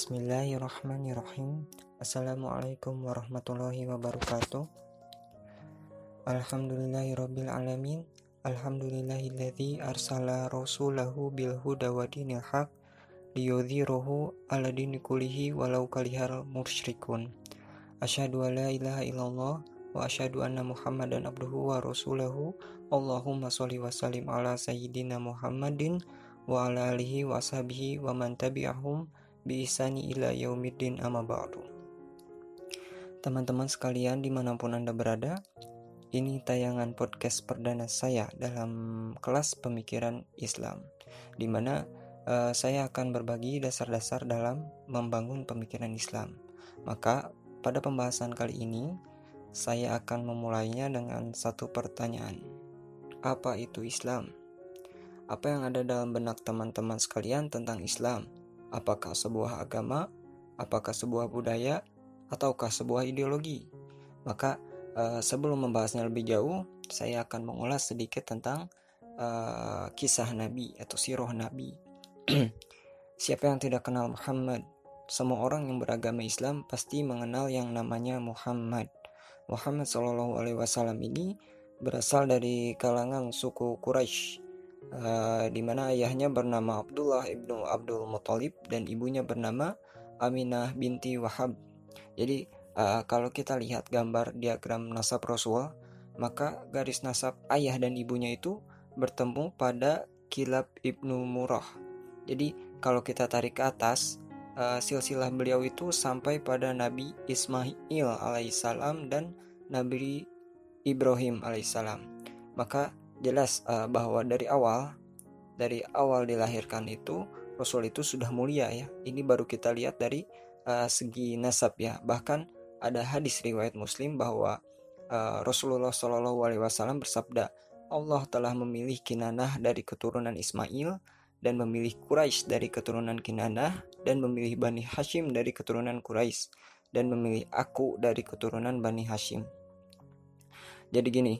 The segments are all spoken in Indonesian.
Bismillahirrahmanirrahim. Assalamualaikum warahmatullahi wabarakatuh. Alhamdulillahirabbil alamin. Alhamdulillahilladzi arsala rasulahu bil huda wa dinil haq liyudhirahu ala dini kulihi walau kalihal musyrikun. Asyhadu an la ilaha illallah wa asyhadu anna Muhammadan abduhu wa rasuluhu Allahumma sholli wa sallim ala sayyidina Muhammadin wa ala alihi wa ashabihi wa man tabi'ahum biisani ila yaumiddin amma ba'du Teman-teman sekalian di mana pun Anda berada Ini tayangan podcast perdana saya dalam kelas pemikiran Islam Di mana uh, saya akan berbagi dasar-dasar dalam membangun pemikiran Islam Maka pada pembahasan kali ini Saya akan memulainya dengan satu pertanyaan Apa itu Islam? Apa yang ada dalam benak teman-teman sekalian tentang Islam? Apakah sebuah agama, apakah sebuah budaya, ataukah sebuah ideologi? Maka uh, sebelum membahasnya lebih jauh, saya akan mengulas sedikit tentang uh, kisah Nabi atau sirah Nabi. Siapa yang tidak kenal Muhammad? Semua orang yang beragama Islam pasti mengenal yang namanya Muhammad. Muhammad Shallallahu Alaihi Wasallam ini berasal dari kalangan suku Quraisy uh, di mana ayahnya bernama Abdullah ibnu Abdul Muthalib dan ibunya bernama Aminah binti Wahab. Jadi uh, kalau kita lihat gambar diagram nasab Rasul, maka garis nasab ayah dan ibunya itu bertemu pada Kilab ibnu Murrah. Jadi kalau kita tarik ke atas, uh, silsilah beliau itu sampai pada Nabi Ismail alaihissalam dan Nabi Ibrahim alaihissalam. Maka jelas uh, bahwa dari awal dari awal dilahirkan itu Rasul itu sudah mulia ya. Ini baru kita lihat dari uh, segi nasab ya. Bahkan ada hadis riwayat Muslim bahwa uh, Rasulullah Shallallahu Alaihi Wasallam bersabda, Allah telah memilih Kinanah dari keturunan Ismail dan memilih Quraisy dari keturunan Kinanah dan memilih Bani Hashim dari keturunan Quraisy dan memilih aku dari keturunan Bani Hashim. Jadi gini,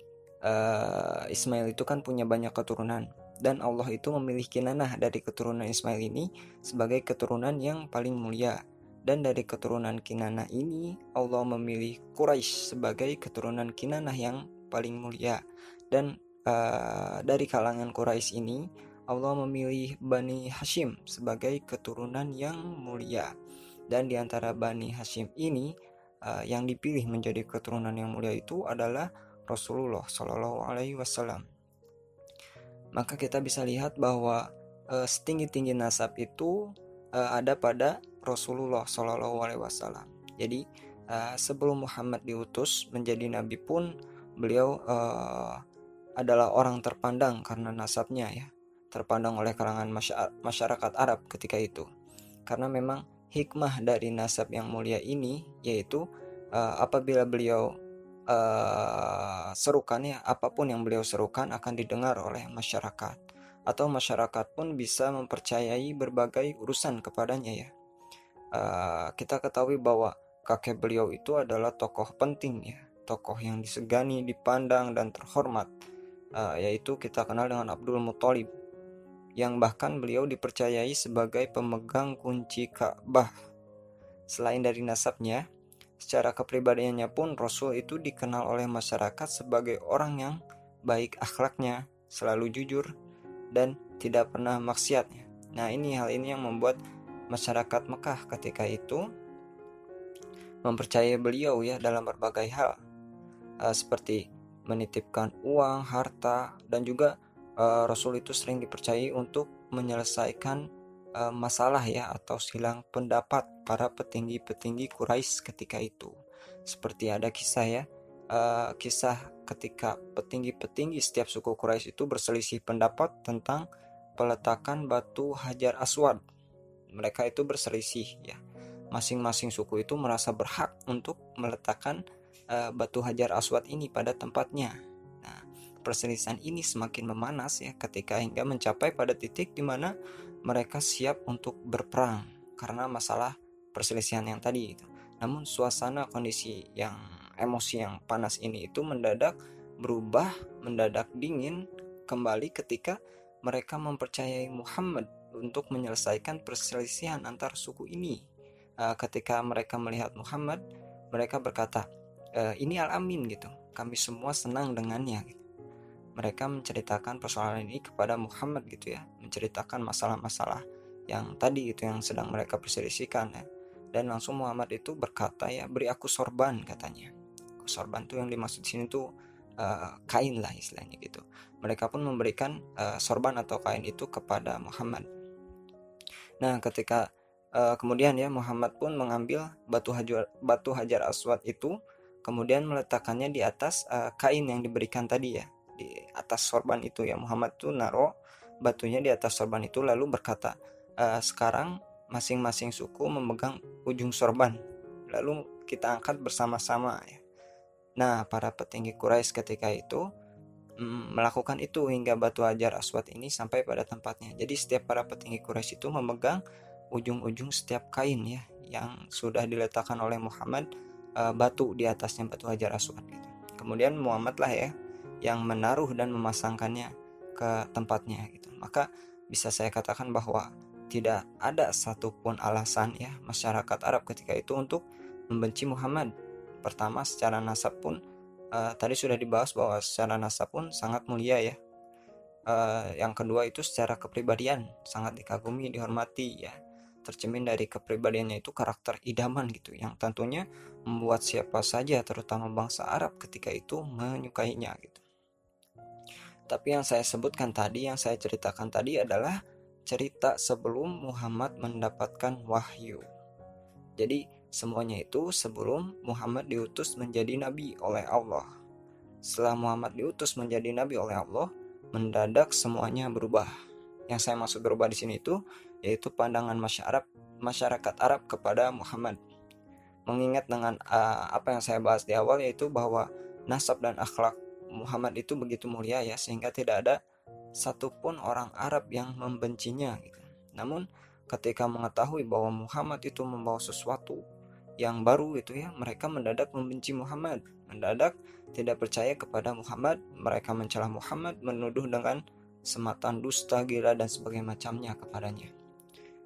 uh, Ismail itu kan punya banyak keturunan. Dan Allah itu memilih Kinanah dari keturunan Ismail ini sebagai keturunan yang paling mulia. Dan dari keturunan Kinanah ini Allah memilih Quraisy sebagai keturunan Kinanah yang paling mulia. Dan uh, dari kalangan Quraisy ini Allah memilih Bani Hashim sebagai keturunan yang mulia. Dan di antara Bani Hashim ini uh, yang dipilih menjadi keturunan yang mulia itu adalah Rasulullah Shallallahu Alaihi Wasallam. Maka kita bisa lihat bahwa uh, setinggi-tinggi nasab itu uh, ada pada Rasulullah Shallallahu Alaihi Wasallam. Jadi uh, sebelum Muhammad diutus menjadi nabi pun beliau uh, adalah orang terpandang karena nasabnya ya, terpandang oleh kalangan masyarakat Arab ketika itu. Karena memang hikmah dari nasab yang mulia ini yaitu apabila beliau uh, serukannya apa pun yang beliau serukan akan didengar oleh masyarakat atau masyarakat pun bisa mempercayai berbagai urusan kepadanya ya. Uh, kita ketahui bahwa kakek beliau itu adalah tokoh penting ya, tokoh yang disegani, dipandang dan terhormat, uh, yaitu kita kenal dengan Abdul Muthalib, yang bahkan beliau dipercayai sebagai pemegang kunci Ka'bah. Selain dari nasabnya, Secara kepribadiannya pun Rasul itu dikenal oleh masyarakat sebagai orang yang baik akhlaknya, selalu jujur, dan tidak pernah maksiatnya. Nah ini hal ini yang membuat masyarakat Mekah ketika itu mempercayai beliau ya dalam berbagai hal uh, seperti menitipkan uang, harta, dan juga uh, Rasul itu sering dipercayai untuk menyelesaikan uh, masalah ya atau silang pendapat para petinggi-petinggi Quraisy ketika itu. Seperti ada kisah ya, uh, kisah ketika petinggi-petinggi setiap suku Quraisy itu berselisih pendapat tentang peletakan batu Hajar Aswad. Mereka itu berselisih ya. Masing-masing suku itu merasa berhak untuk meletakkan uh, batu Hajar Aswad ini pada tempatnya. Nah, perselisihan ini semakin memanas ya ketika hingga mencapai pada titik di mana mereka siap untuk berperang karena masalah perselisihan yang tadi itu. Namun suasana kondisi yang emosi yang panas ini itu mendadak berubah, mendadak dingin kembali ketika mereka mempercayai Muhammad untuk menyelesaikan perselisihan antar suku ini. uh, ketika mereka melihat Muhammad mereka berkata e, ini al-amin gitu kami semua senang dengannya gitu. Mereka menceritakan persoalan ini kepada Muhammad gitu ya. Menceritakan masalah-masalah yang tadi itu yang sedang mereka perselisihkan ya. Dan langsung Muhammad itu berkata ya beri aku sorban katanya. Sorban tuh yang dimaksud sini tuh uh, kain lah istilahnya gitu. Mereka pun memberikan uh, sorban atau kain itu kepada Muhammad. Nah ketika uh, kemudian ya Muhammad pun mengambil batu hajar batu hajar aswad itu kemudian meletakkannya di atas uh, kain yang diberikan tadi ya di atas sorban itu ya. Muhammad tuh naro batunya di atas sorban itu lalu berkata uh, sekarang masing-masing suku memegang ujung sorban lalu kita angkat bersama-sama ya. Nah para petinggi Quraisy ketika itu mm, melakukan itu hingga batu hajar aswad ini sampai pada tempatnya. Jadi setiap para petinggi Quraisy itu memegang ujung-ujung setiap kain ya yang sudah diletakkan oleh Muhammad uh, batu di atasnya batu hajar aswad gitu. Kemudian Muhammad lah ya yang menaruh dan memasangkannya ke tempatnya gitu. Maka bisa saya katakan bahwa tidak ada satupun alasan ya masyarakat Arab ketika itu untuk membenci Muhammad. Pertama secara nasab pun uh, tadi sudah dibahas bahwa secara nasab pun sangat mulia ya. Uh, yang kedua itu secara kepribadian sangat dikagumi, dihormati ya tercermin dari kepribadiannya itu karakter idaman gitu yang tentunya membuat siapa saja terutama bangsa Arab ketika itu menyukainya gitu. Tapi yang saya sebutkan tadi, yang saya ceritakan tadi adalah cerita sebelum Muhammad mendapatkan wahyu. Jadi semuanya itu sebelum Muhammad diutus menjadi nabi oleh Allah. Setelah Muhammad diutus menjadi nabi oleh Allah, mendadak semuanya berubah. Yang saya maksud berubah di sini itu yaitu pandangan masyarakat Arab kepada Muhammad. Mengingat dengan uh, apa yang saya bahas di awal yaitu bahwa nasab dan akhlak Muhammad itu begitu mulia ya sehingga tidak ada satupun orang Arab yang membencinya gitu. Namun ketika mengetahui bahwa Muhammad itu membawa sesuatu yang baru itu ya, mereka mendadak membenci Muhammad, mendadak tidak percaya kepada Muhammad, mereka mencela Muhammad, menuduh dengan sematan dusta, gila dan sebagainya macamnya kepadanya.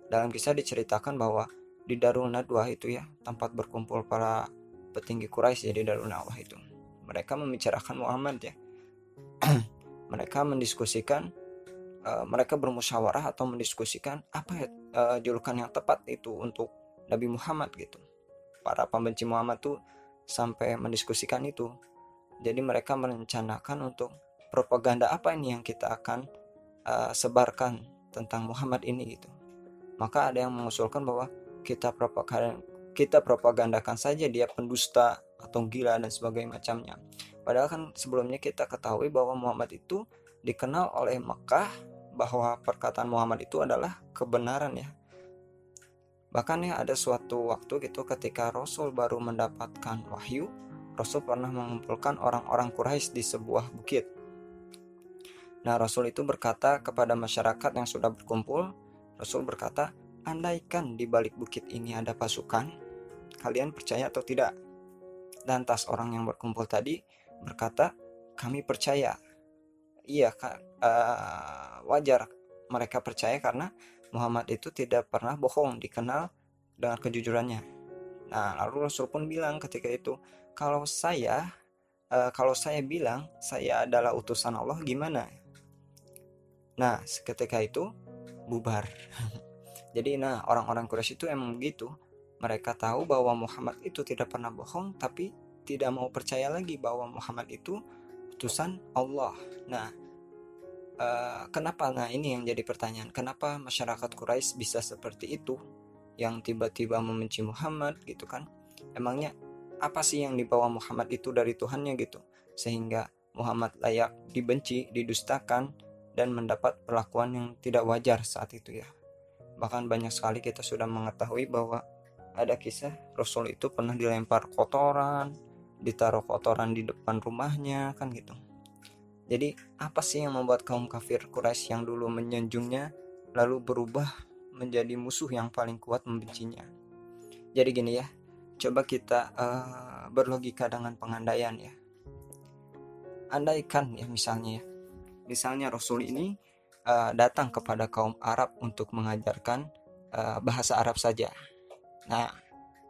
Dalam kisah diceritakan bahwa di Darul Nadwah itu ya, tempat berkumpul para petinggi Quraisy ya di Darul Nadwah itu. Mereka membicarakan Muhammad ya. mereka mendiskusikan uh, mereka bermusyawarah atau mendiskusikan apa uh, julukan yang tepat itu untuk Nabi Muhammad gitu. Para pembenci Muhammad tuh sampai mendiskusikan itu. Jadi mereka merencanakan untuk propaganda apa ini yang kita akan uh, sebarkan tentang Muhammad ini gitu maka ada yang mengusulkan bahwa kita propaganda kita propagandakan saja dia pendusta atau gila dan sebagainya macamnya. Padahal kan sebelumnya kita ketahui bahwa Muhammad itu dikenal oleh Mekah bahwa perkataan Muhammad itu adalah kebenaran ya. Bahkan ya ada suatu waktu gitu ketika Rasul baru mendapatkan wahyu, Rasul pernah mengumpulkan orang-orang Quraisy di sebuah bukit. Nah, Rasul itu berkata kepada masyarakat yang sudah berkumpul, Rasul berkata, andaikan di balik bukit ini ada pasukan, kalian percaya atau tidak? Dan tas orang yang berkumpul tadi berkata, kami percaya. Iya, uh, wajar mereka percaya karena Muhammad itu tidak pernah bohong, dikenal dengan kejujurannya. Nah, lalu Rasul pun bilang ketika itu, kalau saya, uh, kalau saya bilang saya adalah utusan Allah, gimana? Nah, seketika itu bubar. Jadi nah orang-orang Quraisy itu emang begitu. Mereka tahu bahwa Muhammad itu tidak pernah bohong tapi tidak mau percaya lagi bahwa Muhammad itu utusan Allah. Nah, uh, kenapa? Nah, ini yang jadi pertanyaan. Kenapa masyarakat Quraisy bisa seperti itu? Yang tiba-tiba membenci Muhammad gitu kan? Emangnya apa sih yang dibawa Muhammad itu dari Tuhannya gitu? Sehingga Muhammad layak dibenci, didustakan, dan mendapat perlakuan yang tidak wajar saat itu ya. Bahkan banyak sekali kita sudah mengetahui bahwa ada kisah Rasul itu pernah dilempar kotoran, ditaruh kotoran di depan rumahnya kan gitu. Jadi apa sih yang membuat kaum kafir Quraisy yang dulu menyanjungnya lalu berubah menjadi musuh yang paling kuat membencinya? Jadi gini ya, coba kita uh, berlogika dengan pengandaian ya. Andaikan ya misalnya ya, Misalnya Rasul ini uh, datang kepada kaum Arab untuk mengajarkan uh, bahasa Arab saja. Nah,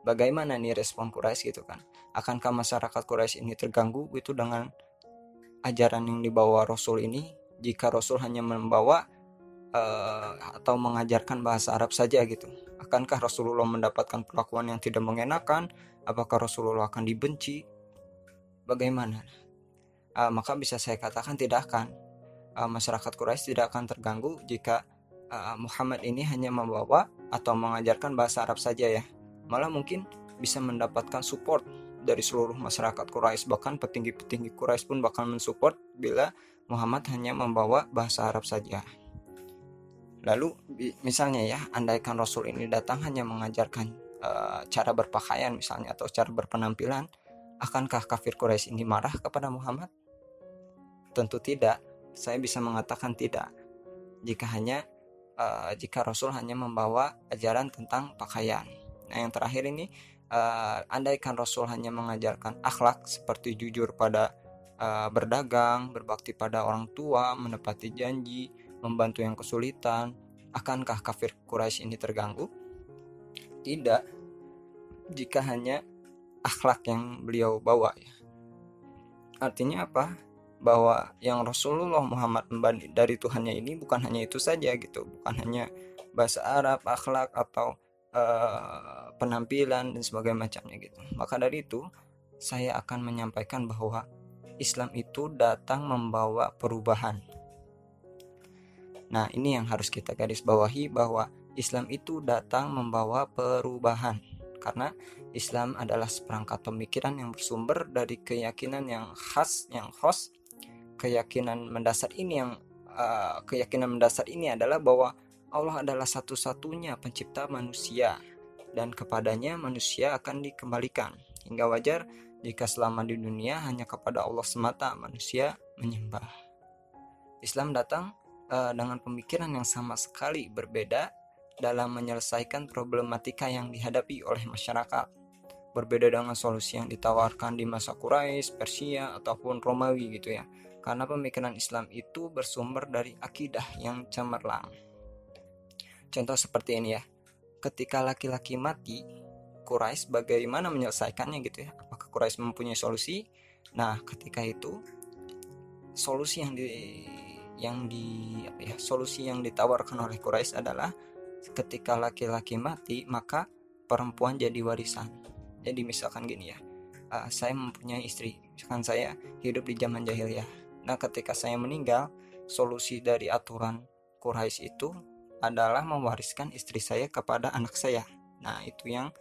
bagaimana nih respon Quraisy gitu kan? Akankah masyarakat Quraisy ini terganggu itu dengan ajaran yang dibawa Rasul ini? Jika Rasul hanya membawa uh, atau mengajarkan bahasa Arab saja gitu akankah Rasulullah mendapatkan perlakuan yang tidak mengenakan? Apakah Rasulullah akan dibenci? Bagaimana? Uh, maka bisa saya katakan tidak akan. Uh, masyarakat Quraisy tidak akan terganggu jika uh, Muhammad ini hanya membawa atau mengajarkan bahasa Arab saja ya malah mungkin bisa mendapatkan support dari seluruh masyarakat Quraisy bahkan petinggi-petinggi Quraisy pun bakal mensupport bila Muhammad hanya membawa bahasa Arab saja. Lalu misalnya ya, andaikan Rasul ini datang hanya mengajarkan uh, cara berpakaian misalnya atau cara berpenampilan, akankah kafir Quraisy ini marah kepada Muhammad? Tentu tidak. Saya bisa mengatakan tidak. Jika hanya uh, jika Rasul hanya membawa ajaran tentang pakaian. Nah, yang terakhir ini, uh, andaikan Rasul hanya mengajarkan akhlak seperti jujur pada uh, berdagang, berbakti pada orang tua, menepati janji, membantu yang kesulitan, akankah kafir Quraisy ini terganggu? Tidak. Jika hanya akhlak yang beliau bawa ya. Artinya apa? Bahwa yang Rasulullah Muhammad dari Tuhannya ini bukan hanya itu saja gitu, bukan hanya bahasa Arab, akhlak atau uh, penampilan dan sebagainya macamnya gitu. Maka dari itu saya akan menyampaikan bahwa Islam itu datang membawa perubahan. Nah, ini yang harus kita garis bawahi bahwa Islam itu datang membawa perubahan karena Islam adalah seperangkat pemikiran yang bersumber dari keyakinan yang khas, yang khos. Keyakinan mendasar ini yang uh, keyakinan mendasar ini adalah bahwa Allah adalah satu-satunya pencipta manusia dan kepadanya manusia akan dikembalikan. Hingga wajar jika selama di dunia hanya kepada Allah semata manusia menyembah. Islam datang uh, dengan pemikiran yang sama sekali berbeda dalam menyelesaikan problematika yang dihadapi oleh masyarakat. Berbeda dengan solusi yang ditawarkan di masa Quraisy, Persia, ataupun Romawi gitu ya. Karena pemikiran Islam itu bersumber dari akidah yang cemerlang. Contoh seperti ini ya. Ketika laki-laki mati, Quraisy bagaimana menyelesaikannya gitu ya? Apakah Quraisy mempunyai solusi? Nah, ketika itu solusi yang di yang di ya? Solusi yang ditawarkan oleh Quraisy adalah ketika laki-laki mati, maka perempuan jadi warisan. Jadi misalkan gini ya. Uh, saya mempunyai istri, misalkan saya hidup di zaman jahiliyah. Nah, ketika saya meninggal, solusi dari aturan Quraisy itu adalah mewariskan istri saya kepada anak saya. Nah, itu yang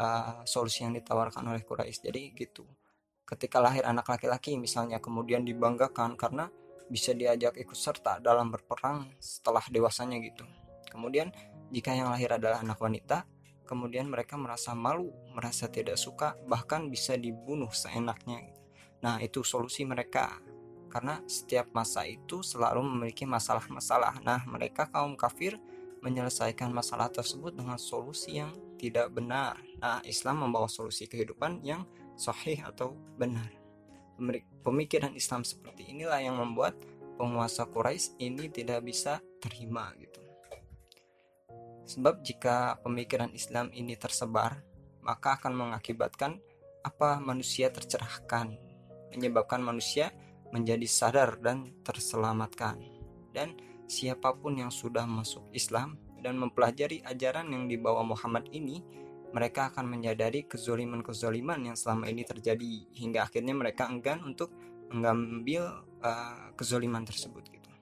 uh, solusi yang ditawarkan oleh Quraisy. Jadi gitu. Ketika lahir anak laki-laki misalnya kemudian dibanggakan karena bisa diajak ikut serta dalam berperang setelah dewasanya gitu. Kemudian jika yang lahir adalah anak wanita, kemudian mereka merasa malu, merasa tidak suka, bahkan bisa dibunuh seenaknya. Nah, itu solusi mereka karena setiap masa itu selalu memiliki masalah-masalah. Nah, mereka kaum kafir menyelesaikan masalah tersebut dengan solusi yang tidak benar. Nah, Islam membawa solusi kehidupan yang sahih atau benar. Pemikiran Islam seperti inilah yang membuat penguasa Quraisy ini tidak bisa terima gitu. Sebab jika pemikiran Islam ini tersebar, maka akan mengakibatkan apa manusia tercerahkan, menyebabkan manusia menjadi sadar dan terselamatkan. Dan siapa pun yang sudah masuk Islam dan mempelajari ajaran yang dibawa Muhammad ini, mereka akan menyadari kezoliman-kezoliman yang selama ini terjadi hingga akhirnya mereka enggan untuk mengambil uh, kezoliman tersebut gitu.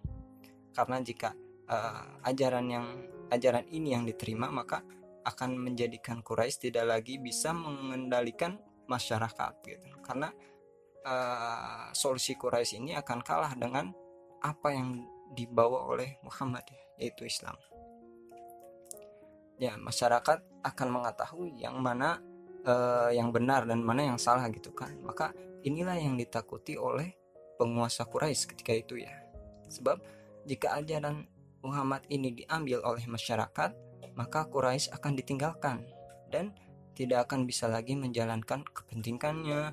Karena jika uh, ajaran yang ajaran ini yang diterima maka akan menjadikan Quraisy tidak lagi bisa mengendalikan masyarakat gitu. Karena uh, solusi Quraisy ini akan kalah dengan apa yang dibawa oleh Muhammad yaitu Islam. Ya, masyarakat akan mengetahui yang mana uh, yang benar dan mana yang salah gitu kan. Maka inilah yang ditakuti oleh penguasa Quraisy ketika itu ya. Sebab jika ajaran Muhammad ini diambil oleh masyarakat, maka Quraisy akan ditinggalkan dan tidak akan bisa lagi menjalankan kepentingannya,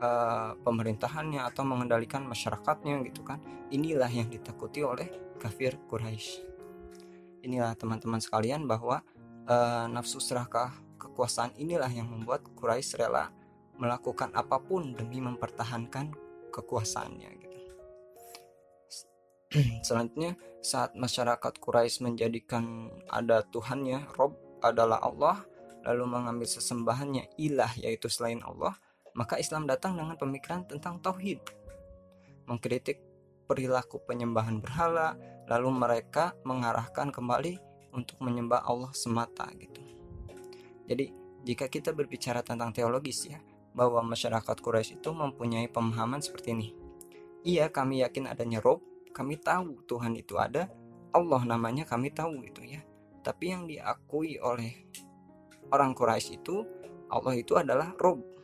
uh, pemerintahannya atau mengendalikan masyarakatnya gitu kan inilah yang ditakuti oleh kafir Quraisy inilah teman-teman sekalian bahwa uh, nafsu serakah ke kekuasaan inilah yang membuat Quraisy rela melakukan apa pun demi mempertahankan kekuasaannya gitu. Selanjutnya saat masyarakat Quraisy menjadikan ada Tuhannya, Rob adalah Allah, lalu mengambil sesembahannya ilah yaitu selain Allah, maka Islam datang dengan pemikiran tentang tauhid. Mengkritik perilaku penyembahan berhala, lalu mereka mengarahkan kembali untuk menyembah Allah semata gitu. Jadi, jika kita berbicara tentang teologis ya, bahwa masyarakat Quraisy itu mempunyai pemahaman seperti ini. Iya, kami yakin adanya Rob, kami tahu Tuhan itu ada, Allah namanya kami tahu itu ya. Tapi yang diakui oleh orang Quraisy itu Allah itu adalah Rob.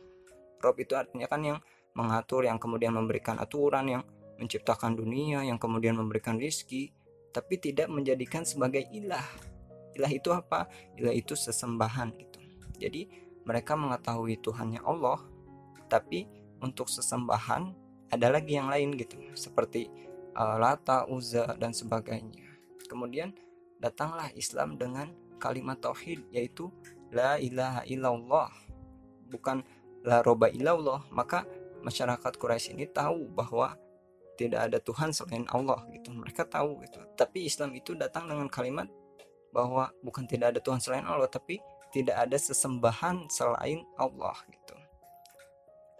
Rob itu artinya kan yang mengatur, yang kemudian memberikan aturan, yang menciptakan dunia, yang kemudian memberikan rizki, tapi tidak menjadikan sebagai ilah. Ilah itu apa? Ilah itu sesembahan gitu. Jadi mereka mengetahui Tuhannya Allah, tapi untuk sesembahan ada lagi yang lain gitu, seperti uh, Lata, Uzza dan sebagainya. Kemudian datanglah Islam dengan kalimat tauhid yaitu la ilaha illallah, bukan la roba illallah. Maka masyarakat Quraisy ini tahu bahwa tidak ada Tuhan selain Allah gitu. Mereka tahu gitu. Tapi Islam itu datang dengan kalimat bahwa bukan tidak ada Tuhan selain Allah, tapi tidak ada sesembahan selain Allah gitu.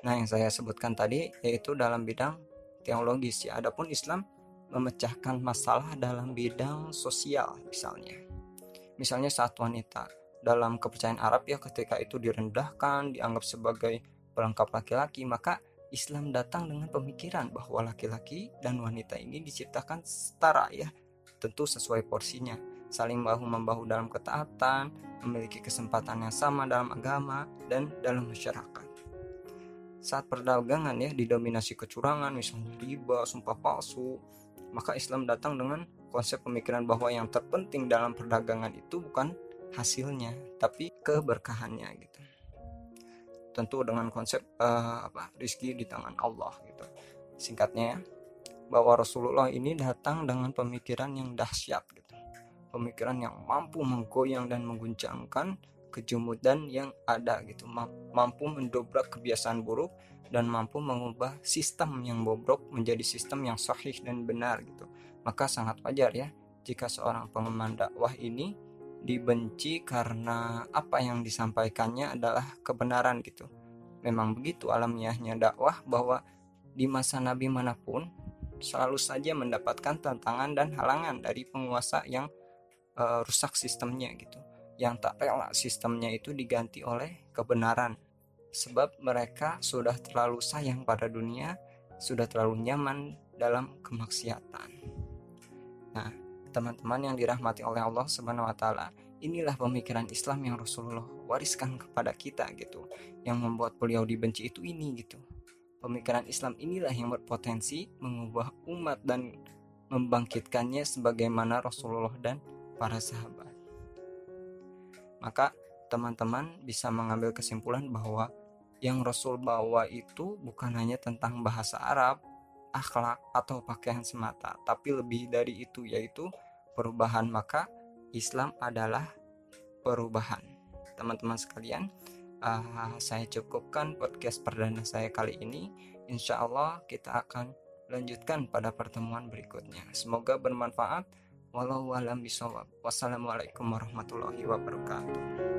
Nah, yang saya sebutkan tadi yaitu dalam bidang teologis ya. Adapun Islam memecahkan masalah dalam bidang sosial misalnya. Misalnya saat wanita dalam kepercayaan Arab ya ketika itu direndahkan, dianggap sebagai pelengkap laki-laki, maka Islam datang dengan pemikiran bahwa laki-laki dan wanita ini diciptakan setara ya, tentu sesuai porsinya saling bahu-membahu dalam ketaatan, memiliki kesempatan yang sama dalam agama dan dalam masyarakat. Saat perdagangan ya didominasi kecurangan, misalnya riba, sumpah palsu, maka Islam datang dengan konsep pemikiran bahwa yang terpenting dalam perdagangan itu bukan hasilnya, tapi keberkahannya gitu. Tentu dengan konsep uh, apa rizki di tangan Allah gitu. Singkatnya ya, bahwa Rasulullah ini datang dengan pemikiran yang dahsyat gitu pemikiran yang mampu menggoyang dan mengguncangkan kejumudan yang ada gitu mampu mendobrak kebiasaan buruk dan mampu mengubah sistem yang bobrok menjadi sistem yang sahih dan benar gitu maka sangat wajar ya jika seorang pengemban dakwah ini dibenci karena apa yang disampaikannya adalah kebenaran gitu. Memang begitu alamiahnya dakwah bahwa di masa nabi mana pun selalu saja mendapatkan tantangan dan halangan dari penguasa yang uh, rusak sistemnya gitu. Yang tak rela sistemnya itu diganti oleh kebenaran. Sebab mereka sudah terlalu sayang pada dunia sudah terlalu nyaman dalam kemaksiatan. Nah teman-teman yang dirahmati oleh Allah Subhanahu wa taala inilah pemikiran Islam yang Rasulullah wariskan kepada kita gitu yang membuat beliau dibenci itu ini gitu pemikiran Islam inilah yang berpotensi mengubah umat dan membangkitkannya sebagaimana Rasulullah dan para sahabat. Maka teman-teman bisa mengambil kesimpulan bahwa yang Rasul bawa itu bukan hanya tentang bahasa Arab, akhlak atau pakaian semata, tapi lebih dari itu yaitu perubahan. Maka Islam adalah perubahan. Teman-teman sekalian, uh, saya cukupkan podcast perdana saya kali ini. Insya Allah kita akan lanjutkan pada pertemuan berikutnya. Semoga bermanfaat. Walau alam bisawab. Wassalamualaikum warahmatullahi wabarakatuh.